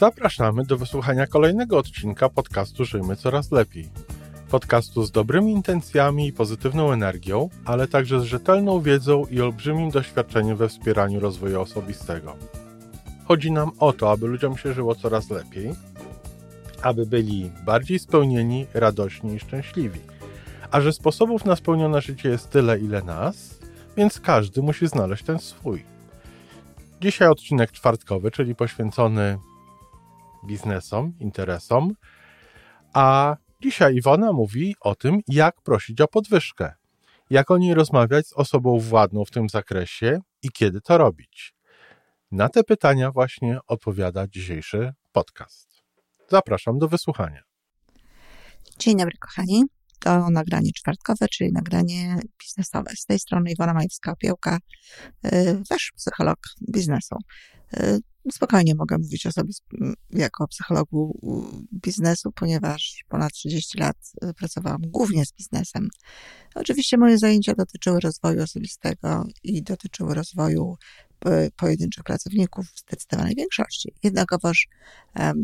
Zapraszamy do wysłuchania kolejnego odcinka podcastu Żyjmy Coraz Lepiej. Podcastu z dobrymi intencjami i pozytywną energią, ale także z rzetelną wiedzą i olbrzymim doświadczeniem we wspieraniu rozwoju osobistego. Chodzi nam o to, aby ludziom się żyło coraz lepiej, aby byli bardziej spełnieni, radośni i szczęśliwi. A że sposobów na spełnione życie jest tyle, ile nas, więc każdy musi znaleźć ten swój. Dzisiaj odcinek czwartkowy, czyli poświęcony biznesom, interesom, a dzisiaj Iwona mówi o tym, jak prosić o podwyżkę, jak o niej rozmawiać z osobą władną w tym zakresie i kiedy to robić. Na te pytania właśnie odpowiada dzisiejszy podcast. Zapraszam do wysłuchania. Dzień dobry, kochani. To nagranie czwartkowe, czyli nagranie biznesowe. Z tej strony Iwona Majewska-Opiełka, y, wasz psycholog biznesu. Y, spokojnie mogę mówić o sobie jako psychologu biznesu, ponieważ ponad 30 lat y, pracowałam głównie z biznesem. Oczywiście moje zajęcia dotyczyły rozwoju osobistego i dotyczyły rozwoju pojedynczych pracowników w zdecydowanej większości. Jednakowoż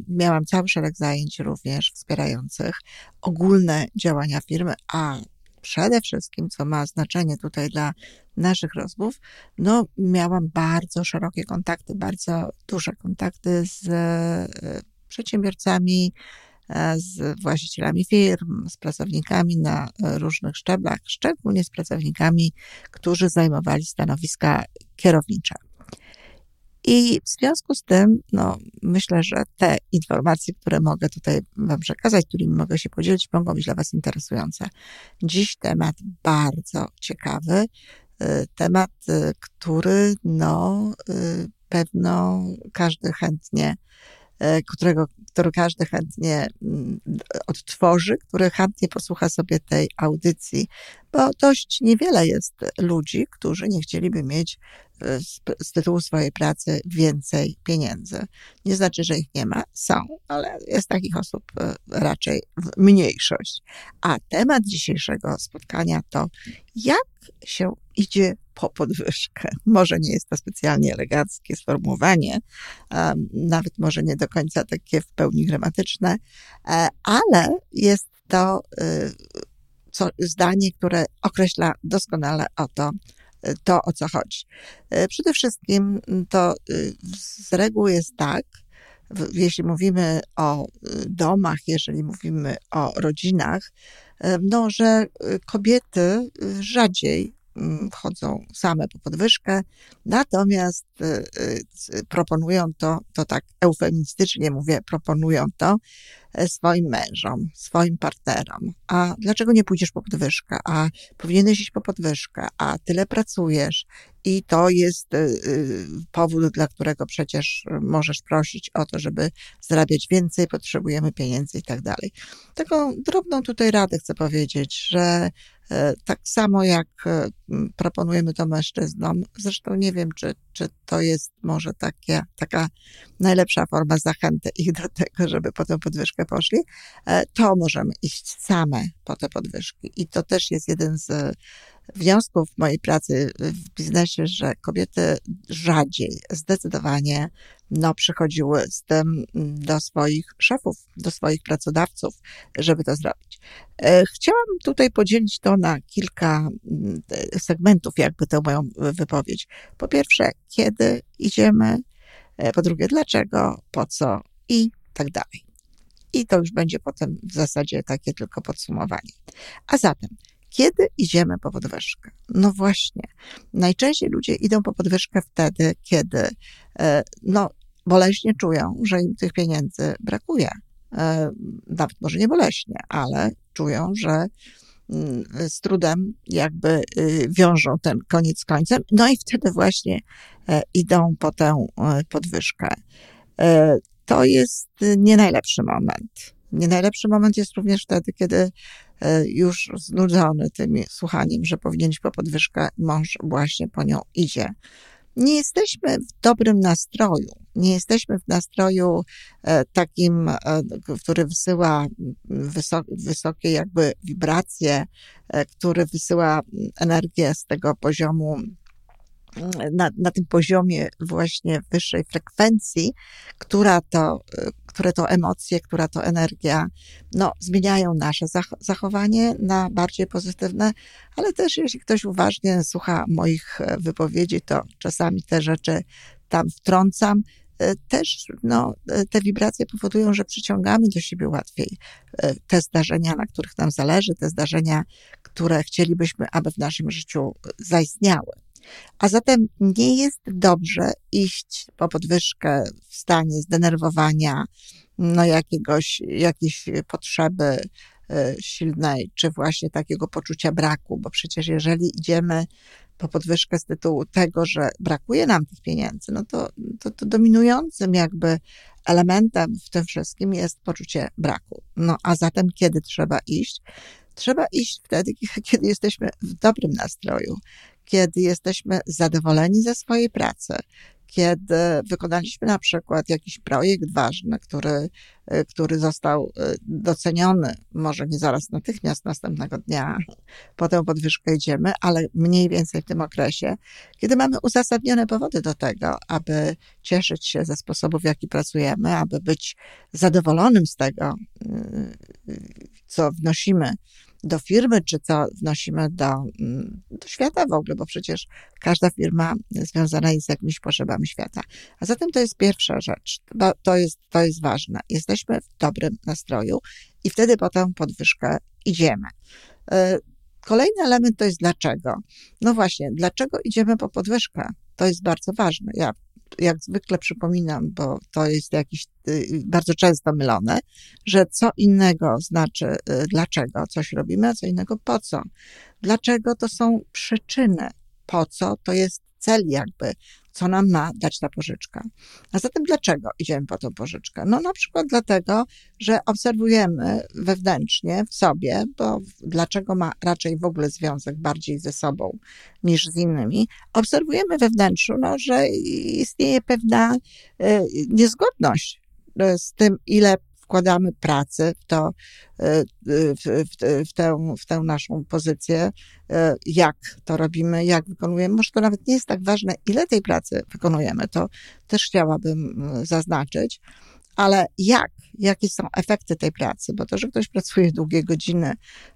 miałam cały szereg zajęć również wspierających ogólne działania firmy, a przede wszystkim, co ma znaczenie tutaj dla naszych rozmów, no miałam bardzo szerokie kontakty, bardzo duże kontakty z e, przedsiębiorcami, e, z właścicielami firm, z pracownikami na różnych szczeblach, szczególnie z pracownikami, którzy zajmowali stanowiska kierownicze. I w związku z tym, no, myślę, że te informacje, które mogę tutaj Wam przekazać, którymi mogę się podzielić, mogą być dla Was interesujące. Dziś temat bardzo ciekawy, y, temat, y, który, no, y, pewno każdy chętnie którego, który każdy chętnie mm, odtworzy, który chętnie posłucha sobie tej audycji, bo dość niewiele jest ludzi, którzy nie chcieliby mieć z, z tytułu swojej pracy więcej pieniędzy. Nie znaczy, że ich nie ma, są, ale jest takich osób e, raczej mniejszość. A temat dzisiejszego spotkania to, jak się idzie po podwyżkę. Może nie jest to specjalnie eleganckie sformułowanie, nawet może nie do końca takie w pełni gramatyczne, e, ale jest to zdanie, które określa doskonale o to, y, o co chodzi. E, przede wszystkim to y, z reguły jest tak, jeśli mówimy o domach, jeżeli mówimy o rodzinach, no, że kobiety rzadziej Mm, chodzą same po podwyżkę, natomiast y, y, proponują to, to tak eufemistycznie mówię, proponują to e, swoim mężom, swoim partnerom. A dlaczego nie pójdziesz po podwyżkę? A powinieneś iść po podwyżkę, a tyle pracujesz i to jest y, powód, dla którego przecież możesz prosić o to, żeby zarabiać więcej, potrzebujemy pieniędzy i tak dalej. Taką drobną tutaj radę chcę powiedzieć, że tak samo jak e, proponujemy to mężczyznom, zresztą nie wiem, czy, czy to jest może takie, taka najlepsza forma zachęty ich do tego, żeby po tę podwyżkę poszli, e, to możemy iść same po te podwyżki. I to też jest jeden z wniosków mojej pracy w biznesie, że kobiety rzadziej, zdecydowanie, no, przychodziły z tym do swoich szefów, do swoich pracodawców, żeby to zrobić. E, chciałam tutaj podzielić to na kilka mm, segmentów, jakby tę moją wypowiedź. Po pierwsze, kiedy idziemy, e, po drugie, dlaczego, po co i tak dalej. I to już będzie potem w zasadzie takie tylko podsumowanie. A zatem, kiedy idziemy po podwyżkę? No właśnie, najczęściej ludzie idą po podwyżkę wtedy, kiedy e, no, boleśnie czują, że im tych pieniędzy brakuje. E, nawet może nie boleśnie, ale czują, że mm, z trudem jakby y, wiążą ten koniec z końcem, no i wtedy właśnie e, idą po tę podwyżkę. To jest nie najlepszy moment. Nie najlepszy moment jest również wtedy, kiedy już znudzony tym słuchaniem, że powinien po podwyżkę, mąż właśnie po nią idzie. Nie jesteśmy w dobrym nastroju. Nie jesteśmy w nastroju e, takim, e, który wysyła wysokie jakby wibracje, który wysyła energię z tego poziomu na, na tym poziomie właśnie wyższej frekwencji, która to, które to emocje, która to energia, no, zmieniają nasze zachowanie na bardziej pozytywne, ale też jeśli ktoś uważnie słucha moich wypowiedzi, to czasami te rzeczy tam wtrącam, E, też no, e, te wibracje powodują, że przyciągamy do siebie łatwiej e, te zdarzenia, na których nam zależy, te zdarzenia, które chcielibyśmy, aby w naszym życiu zaistniały. A zatem nie jest dobrze iść po podwyżkę w stanie zdenerwowania, no jakiegoś, jakiejś potrzeby silnej, czy właśnie takiego poczucia braku, bo przecież jeżeli idziemy po podwyżkę z tytułu tego, że brakuje nam tych pieniędzy, no to, to, to dominującym jakby elementem w tym wszystkim jest poczucie braku. No a zatem kiedy trzeba iść? Trzeba iść wtedy, kiedy jesteśmy w dobrym nastroju, kiedy jesteśmy zadowoleni ze swojej pracy, kiedy wykonaliśmy na przykład jakiś projekt ważny, który, e, który został e, doceniony, może nie zaraz natychmiast następnego dnia, potem podwyżkę idziemy, ale mniej więcej w tym okresie, kiedy mamy uzasadnione powody do tego, aby cieszyć się ze sposobu, w jaki pracujemy, aby być zadowolonym z tego, e, co wnosimy do firmy, czy co wnosimy do, mm, do świata w ogóle, bo przecież każda firma związana jest z jakimiś potrzebami świata. A zatem to jest pierwsza rzecz. To jest, to jest ważne. Jesteśmy w dobrym nastroju i wtedy potem podwyżkę idziemy. E, kolejny element to jest dlaczego. No właśnie, dlaczego idziemy po podwyżkę? To jest bardzo ważne. Ja jak zwykle przypominam, bo to jest jakiś y, bardzo często mylone, że co innego znaczy y, dlaczego coś robimy, a co innego po co. Dlaczego to są przyczyny, po co? To jest cel jakby, co nam ma dać ta pożyczka. A zatem dlaczego idziemy po tą pożyczkę? No na przykład dlatego, że obserwujemy wewnętrznie w sobie, bo dlaczego ma raczej w ogóle związek bardziej ze sobą niż z innymi, obserwujemy we wnętrzu, no, że istnieje pewna y, niezgodność y, z tym, ile wkładamy pracę w to, e, w, w, w, tę, w tę naszą pozycję, e, jak to robimy, jak wykonujemy. Może to nawet nie jest tak ważne, ile tej pracy wykonujemy, to też chciałabym zaznaczyć, ale jak, jakie są efekty tej pracy, bo to, że ktoś pracuje długie godziny,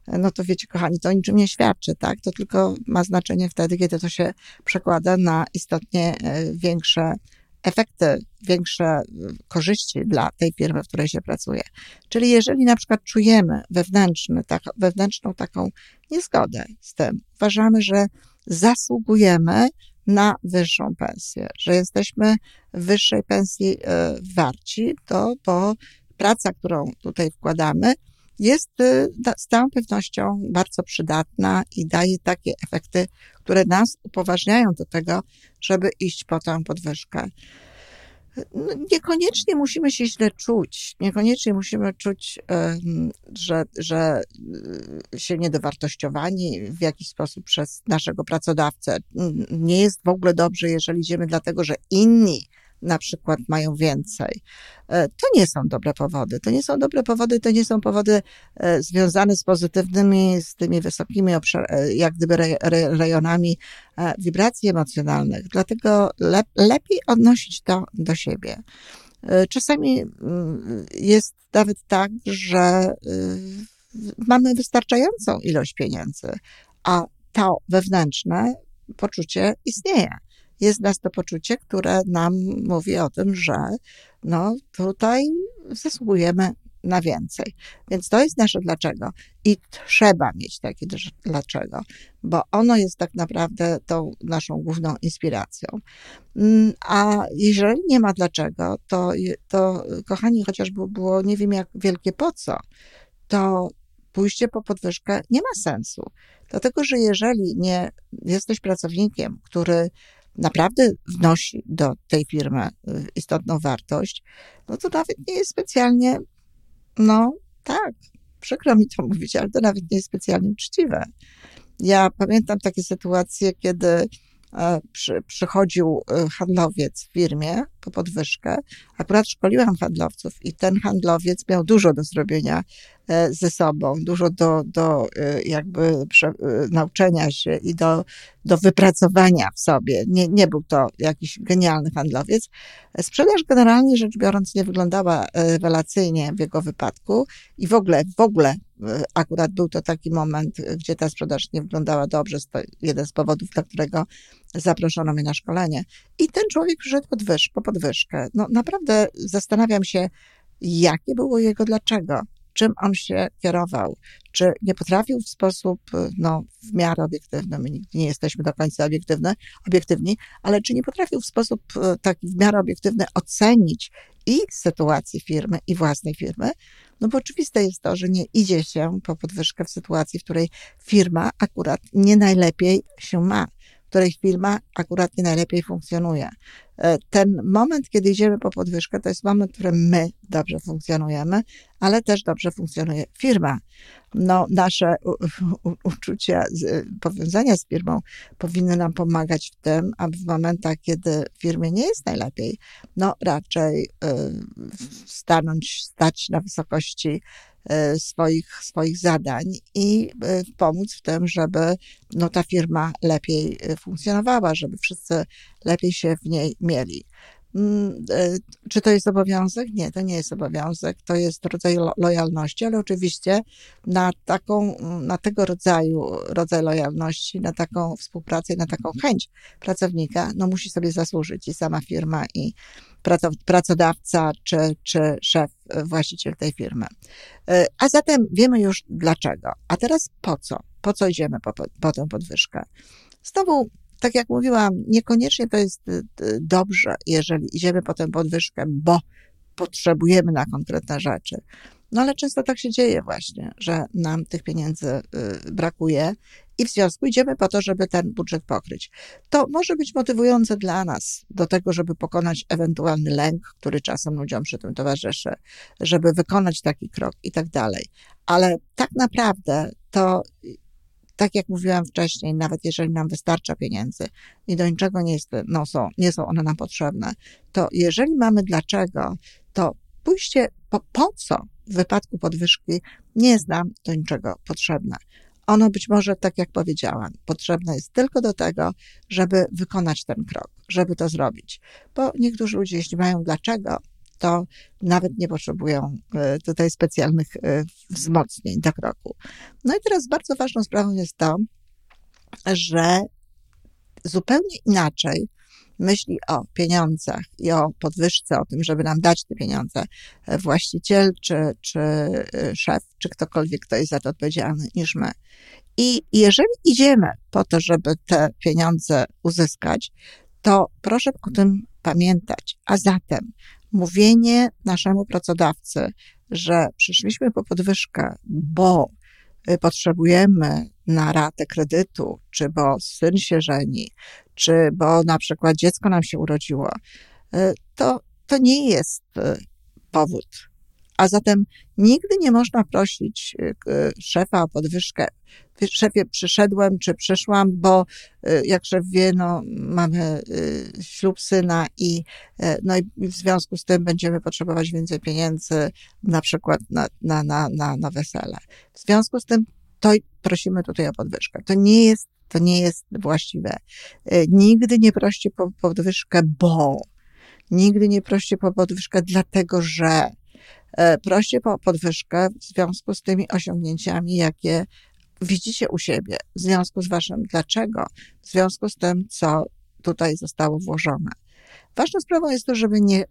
e, no to wiecie, kochani, to niczym nie świadczy, tak? To tylko ma znaczenie wtedy, kiedy to się przekłada na istotnie większe efekty, większe y, korzyści dla tej firmy, w której się pracuje. Czyli jeżeli na przykład czujemy wewnętrzny, tak, wewnętrzną taką niezgodę z tym, uważamy, że zasługujemy na wyższą pensję, że jesteśmy wyższej pensji y, warci, to bo praca, którą tutaj wkładamy, jest y, z całą pewnością bardzo przydatna i daje takie efekty, które nas upoważniają do tego, żeby iść po tą podwyżkę. No, niekoniecznie musimy się źle czuć, niekoniecznie musimy czuć, że, że y, się niedowartościowani w jakiś sposób przez naszego pracodawcę. Nie jest w ogóle dobrze, jeżeli idziemy dlatego, że inni na przykład mają więcej. E, to nie są dobre powody. To nie są dobre powody, to nie są powody e, związane z pozytywnymi, z tymi wysokimi, e, jak gdyby rejonami wibracji emocjonalnych. Dlatego lepiej odnosić to do siebie. Czasami mm, jest nawet tak, że mamy wystarczającą ilość pieniędzy, a to wewnętrzne poczucie istnieje jest nas to poczucie, które nam mówi o tym, że no tutaj zasługujemy na więcej. Więc to jest nasze dlaczego. I trzeba mieć takie dlaczego, bo ono jest tak naprawdę tą naszą główną inspiracją. Mm, a jeżeli nie ma dlaczego, to, to kochani, chociażby było nie wiem jak wielkie po co, to pójście po podwyżkę nie ma sensu. Dlatego, że jeżeli nie jesteś pracownikiem, który naprawdę wnosi do tej firmy y, istotną wartość, no to nawet nie jest specjalnie, no tak, przykro mi to mówić, ale to nawet nie jest specjalnie uczciwe. Ja pamiętam takie sytuacje, kiedy e, przy, przychodził e, handlowiec w firmie po podwyżkę. Akurat szkoliłam handlowców i ten handlowiec miał dużo do zrobienia e, ze sobą, dużo do, do e, jakby e, nauczenia się i do, do wypracowania w sobie. Nie, nie był to jakiś genialny handlowiec. Sprzedaż generalnie rzecz biorąc nie wyglądała rewelacyjnie w jego wypadku i w ogóle, w ogóle akurat był to taki moment, gdzie ta sprzedaż nie wyglądała dobrze. Jeden z powodów, dla którego zaproszono mnie na szkolenie. I ten człowiek przyszedł podwyż, po podwyżkę. No naprawdę zastanawiam się, jakie było jego dlaczego, czym on się kierował, czy nie potrafił w sposób, no, w miarę obiektywny, my nie jesteśmy do końca obiektywne, obiektywni, ale czy nie potrafił w sposób e, taki w miarę obiektywny ocenić i sytuacji firmy, i własnej firmy, no bo oczywiste jest to, że nie idzie się po podwyżkę w sytuacji, w której firma akurat nie najlepiej się ma której firma akurat nie najlepiej funkcjonuje. E, ten moment, kiedy idziemy po podwyżkę, to jest moment, w którym my dobrze funkcjonujemy, ale też dobrze funkcjonuje firma. No, nasze uczucia, powiązania z firmą powinny nam pomagać w tym, aby w momentach, kiedy firmie nie jest najlepiej, no raczej y, stanąć, stać na wysokości E, swoich, swoich zadań i e, pomóc w tym, żeby no, ta firma lepiej e, funkcjonowała, żeby wszyscy lepiej się w niej mieli. Mm, czy to jest obowiązek? Nie, to nie jest obowiązek, to jest rodzaj lojalności, ale oczywiście na taką, na tego rodzaju rodzaj lojalności, na taką współpracę, na taką chęć pracownika, no musi sobie zasłużyć i sama firma, i pracodawca, czy, czy szef, właściciel tej firmy. A zatem wiemy już dlaczego. A teraz po co? Po co idziemy po, po tę podwyżkę? Znowu tak jak mówiłam, niekoniecznie to jest y, y, dobrze, jeżeli idziemy po tę podwyżkę, bo potrzebujemy na konkretne rzeczy. No ale często tak się dzieje właśnie, że nam tych pieniędzy y, brakuje i w związku idziemy po to, żeby ten budżet pokryć. To może być motywujące dla nas do tego, żeby pokonać ewentualny lęk, który czasem ludziom przy tym towarzyszy, żeby wykonać taki krok i tak dalej. Ale tak naprawdę to tak jak mówiłam wcześniej, nawet jeżeli nam wystarcza pieniędzy i do niczego nie, jest, no są, nie są one nam potrzebne, to jeżeli mamy dlaczego, to pójście po, po co w wypadku podwyżki nie jest nam do niczego potrzebne. Ono być może, tak jak powiedziałam, potrzebne jest tylko do tego, żeby wykonać ten krok, żeby to zrobić. Bo niektórzy ludzie, jeśli mają dlaczego, to nawet nie potrzebują e, tutaj specjalnych e, wzmocnień do kroku. No i teraz bardzo ważną sprawą jest to, że zupełnie inaczej myśli o pieniądzach i o podwyżce, o tym, żeby nam dać te pieniądze e, właściciel, czy, czy szef, czy ktokolwiek, kto jest za to odpowiedzialny, niż my. I jeżeli idziemy po to, żeby te pieniądze uzyskać, to proszę o tym pamiętać. A zatem mówienie naszemu pracodawcy, że przyszliśmy po podwyżkę, bo y, potrzebujemy na ratę kredytu, czy bo syn się żeni, czy bo na przykład dziecko nam się urodziło, y, to, to nie jest y, powód. A zatem nigdy nie można prosić szefa o podwyżkę szefie, przyszedłem czy przyszłam, bo jak szef wie, no, mamy ślub syna i, e, no i w związku z tym będziemy potrzebować więcej pieniędzy, na przykład na, na, na, na, na wesele. W związku z tym to prosimy tutaj o podwyżkę. To nie jest, to nie jest właściwe. E, nigdy nie proście po podwyżkę, bo. Nigdy nie proście po podwyżkę, dlatego że. E, proście po podwyżkę w związku z tymi osiągnięciami, jakie widzicie u siebie w związku z waszym dlaczego, w związku z tym, co tutaj zostało włożone. Ważną sprawą jest to, żeby nie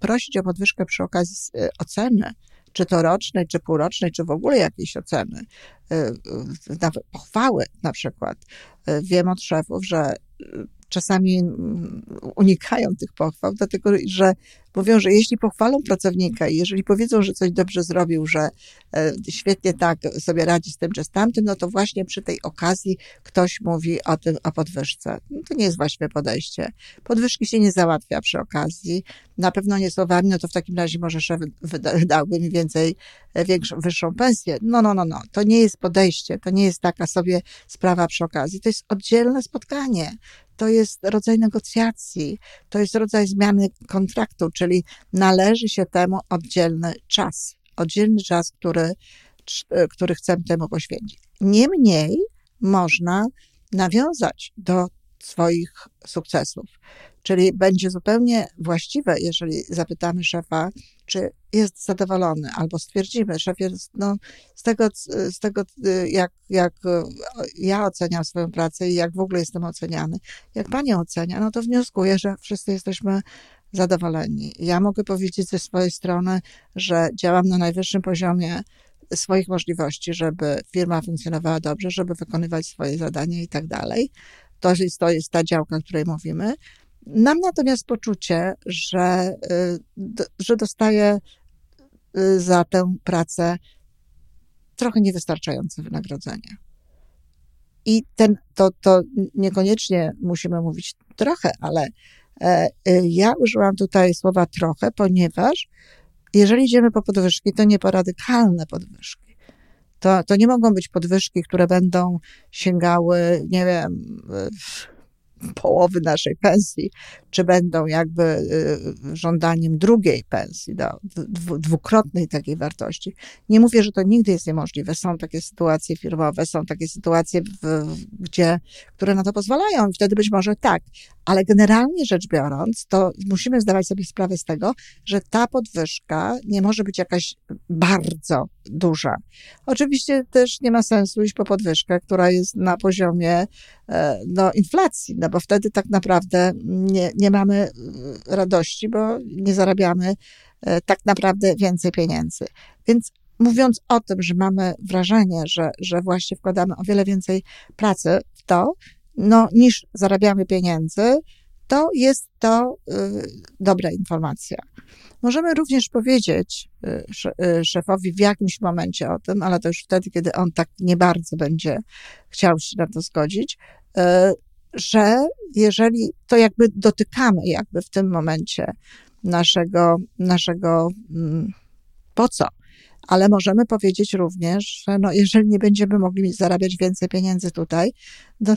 prosić o podwyżkę przy okazji y, oceny, czy to rocznej, czy półrocznej, czy w ogóle jakiejś oceny, y, y, nawet pochwały na przykład. Wiem od szefów, że czasami mm, unikają tych pochwał, dlatego że Mówią, że jeśli pochwalą pracownika i jeżeli powiedzą, że coś dobrze zrobił, że e, świetnie tak sobie radzi z tym czy z tamtym, no to właśnie przy tej okazji ktoś mówi o tym, o podwyżce. No to nie jest właściwe podejście. Podwyżki się nie załatwia przy okazji. Na pewno nie słowami, no to w takim razie może szef dałby mi więcej, e, większą, wyższą pensję. No, no, no, no. To nie jest podejście. To nie jest taka sobie sprawa przy okazji. To jest oddzielne spotkanie to jest rodzaj negocjacji, to jest rodzaj zmiany kontraktu, czyli należy się temu oddzielny czas, oddzielny czas, który, który chcemy temu poświęcić. Niemniej można nawiązać do swoich sukcesów. Czyli będzie zupełnie właściwe, jeżeli zapytamy szefa, czy jest zadowolony, albo stwierdzimy, szef jest, no, z tego, z tego jak, jak ja oceniam swoją pracę i jak w ogóle jestem oceniany, jak pani ocenia, no to wnioskuję, że wszyscy jesteśmy zadowoleni. Ja mogę powiedzieć ze swojej strony, że działam na najwyższym poziomie swoich możliwości, żeby firma funkcjonowała dobrze, żeby wykonywać swoje zadania i tak dalej. To jest, to jest ta działka, o której mówimy. Mam natomiast poczucie, że, y, że dostaję y, za tę pracę trochę niewystarczające wynagrodzenie. I ten, to, to niekoniecznie musimy mówić trochę, ale ja użyłam tutaj słowa trochę, ponieważ jeżeli idziemy po podwyżki, to nie po radykalne podwyżki. To, to nie mogą być podwyżki, które będą sięgały, nie wiem, połowy naszej pensji, czy będą jakby y, żądaniem drugiej pensji, dwukrotnej takiej wartości. Nie mówię, że to nigdy jest niemożliwe. Są takie sytuacje firmowe, są takie sytuacje, w, gdzie, które na to pozwalają i wtedy być może tak. Ale generalnie rzecz biorąc, to musimy zdawać sobie sprawę z tego, że ta podwyżka nie może być jakaś bardzo duża. Oczywiście też nie ma sensu iść po podwyżkę, która jest na poziomie e, no, inflacji, no bo wtedy tak naprawdę nie, nie mamy e, radości, bo nie zarabiamy e, tak naprawdę więcej pieniędzy. Więc mówiąc o tym, że mamy wrażenie, że, że właśnie wkładamy o wiele więcej pracy w to, no, niż zarabiamy pieniędzy, to jest to y, dobra informacja. Możemy również powiedzieć y, y, szefowi w jakimś momencie o tym, ale to już wtedy, kiedy on tak nie bardzo będzie chciał się na to zgodzić, że jeżeli to jakby dotykamy jakby w tym momencie naszego, naszego mm, po co, ale możemy powiedzieć również, że no, jeżeli nie będziemy mogli zarabiać więcej pieniędzy tutaj, no,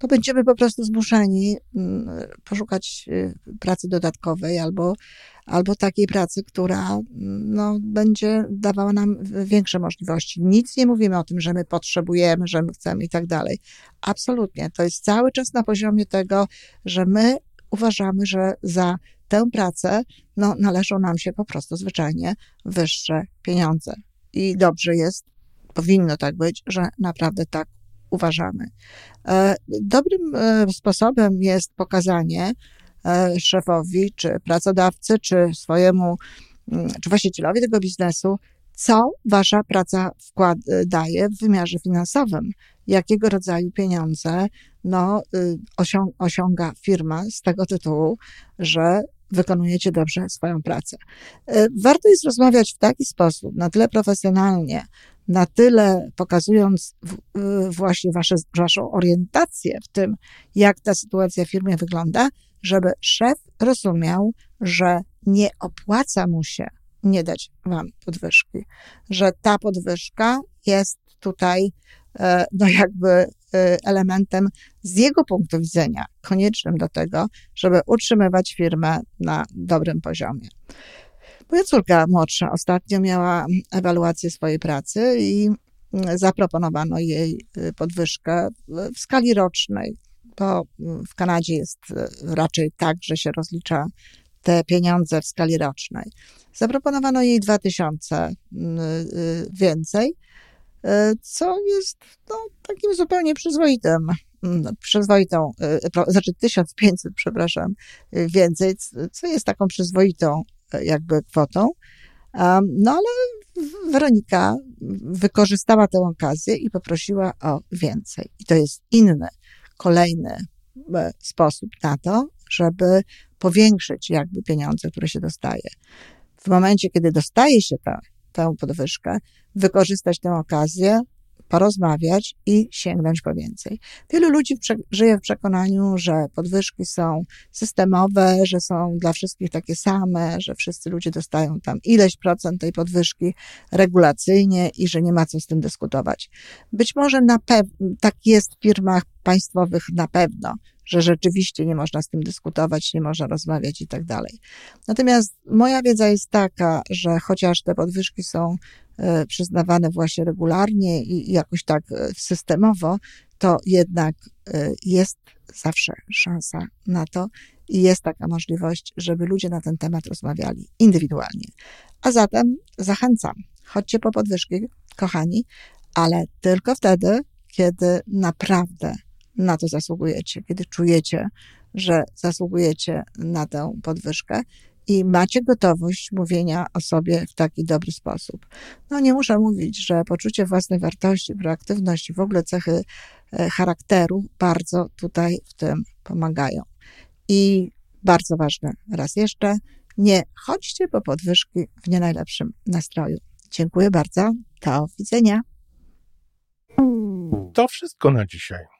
to będziemy po prostu zmuszeni mm, poszukać y, pracy dodatkowej albo, albo takiej pracy, która mm, no, będzie dawała nam większe możliwości. Nic nie mówimy o tym, że my potrzebujemy, że my chcemy i tak dalej. Absolutnie. To jest cały czas na poziomie tego, że my uważamy, że za tę pracę no, należą nam się po prostu zwyczajnie wyższe pieniądze. I dobrze jest, powinno tak być, że naprawdę tak uważamy. E, dobrym e, sposobem jest pokazanie e, szefowi, czy pracodawcy, czy swojemu, mm, czy właścicielowi tego biznesu, co wasza praca wkład, daje w wymiarze finansowym, jakiego rodzaju pieniądze no, y, osiąga firma z tego tytułu, że wykonujecie dobrze swoją pracę. Warto jest rozmawiać w taki sposób, na tyle profesjonalnie, na tyle pokazując właśnie wasze, waszą orientację w tym, jak ta sytuacja w firmie wygląda, żeby szef rozumiał, że nie opłaca mu się nie dać wam podwyżki, że ta podwyżka jest tutaj e, no jakby e, elementem z jego punktu widzenia koniecznym do tego, żeby utrzymywać firmę na dobrym poziomie. Moja córka młodsza ostatnio miała ewaluację swojej pracy i zaproponowano jej y, podwyżkę w skali rocznej, bo w Kanadzie jest y, raczej tak, że się rozlicza te pieniądze w skali rocznej. Zaproponowano jej 2000 y, więcej, co jest no, takim zupełnie przyzwoitym, przyzwoitą, znaczy 1500, przepraszam, więcej, co jest taką przyzwoitą jakby kwotą. No ale Weronika wykorzystała tę okazję i poprosiła o więcej. I to jest inny, kolejny e, sposób na to, żeby powiększyć jakby pieniądze, które się dostaje. W momencie, kiedy dostaje się tę, tę podwyżkę, wykorzystać tę okazję, porozmawiać i sięgnąć po więcej. Wielu ludzi żyje w przekonaniu, że podwyżki są systemowe, że są dla wszystkich takie same, że wszyscy ludzie dostają tam ileś procent tej podwyżki regulacyjnie i że nie ma co z tym dyskutować. Być może na tak jest w firmach państwowych na pewno, że rzeczywiście nie można z tym dyskutować, nie można rozmawiać i tak dalej. Natomiast moja wiedza jest taka, że chociaż te podwyżki są e, przyznawane właśnie regularnie i jakoś tak e, systemowo, to jednak e, jest zawsze szansa na to i jest taka możliwość, żeby ludzie na ten temat rozmawiali indywidualnie. A zatem zachęcam, chodźcie po podwyżki, kochani, ale tylko wtedy, kiedy naprawdę na to zasługujecie, kiedy czujecie, że zasługujecie na tę podwyżkę i macie gotowość mówienia o sobie w taki dobry sposób. No nie muszę mówić, że poczucie własnej wartości, proaktywność i w ogóle cechy e, charakteru bardzo tutaj w tym pomagają. I bardzo ważne, raz jeszcze, nie chodźcie po podwyżki w nie najlepszym nastroju. Dziękuję bardzo. Do widzenia. To wszystko na dzisiaj.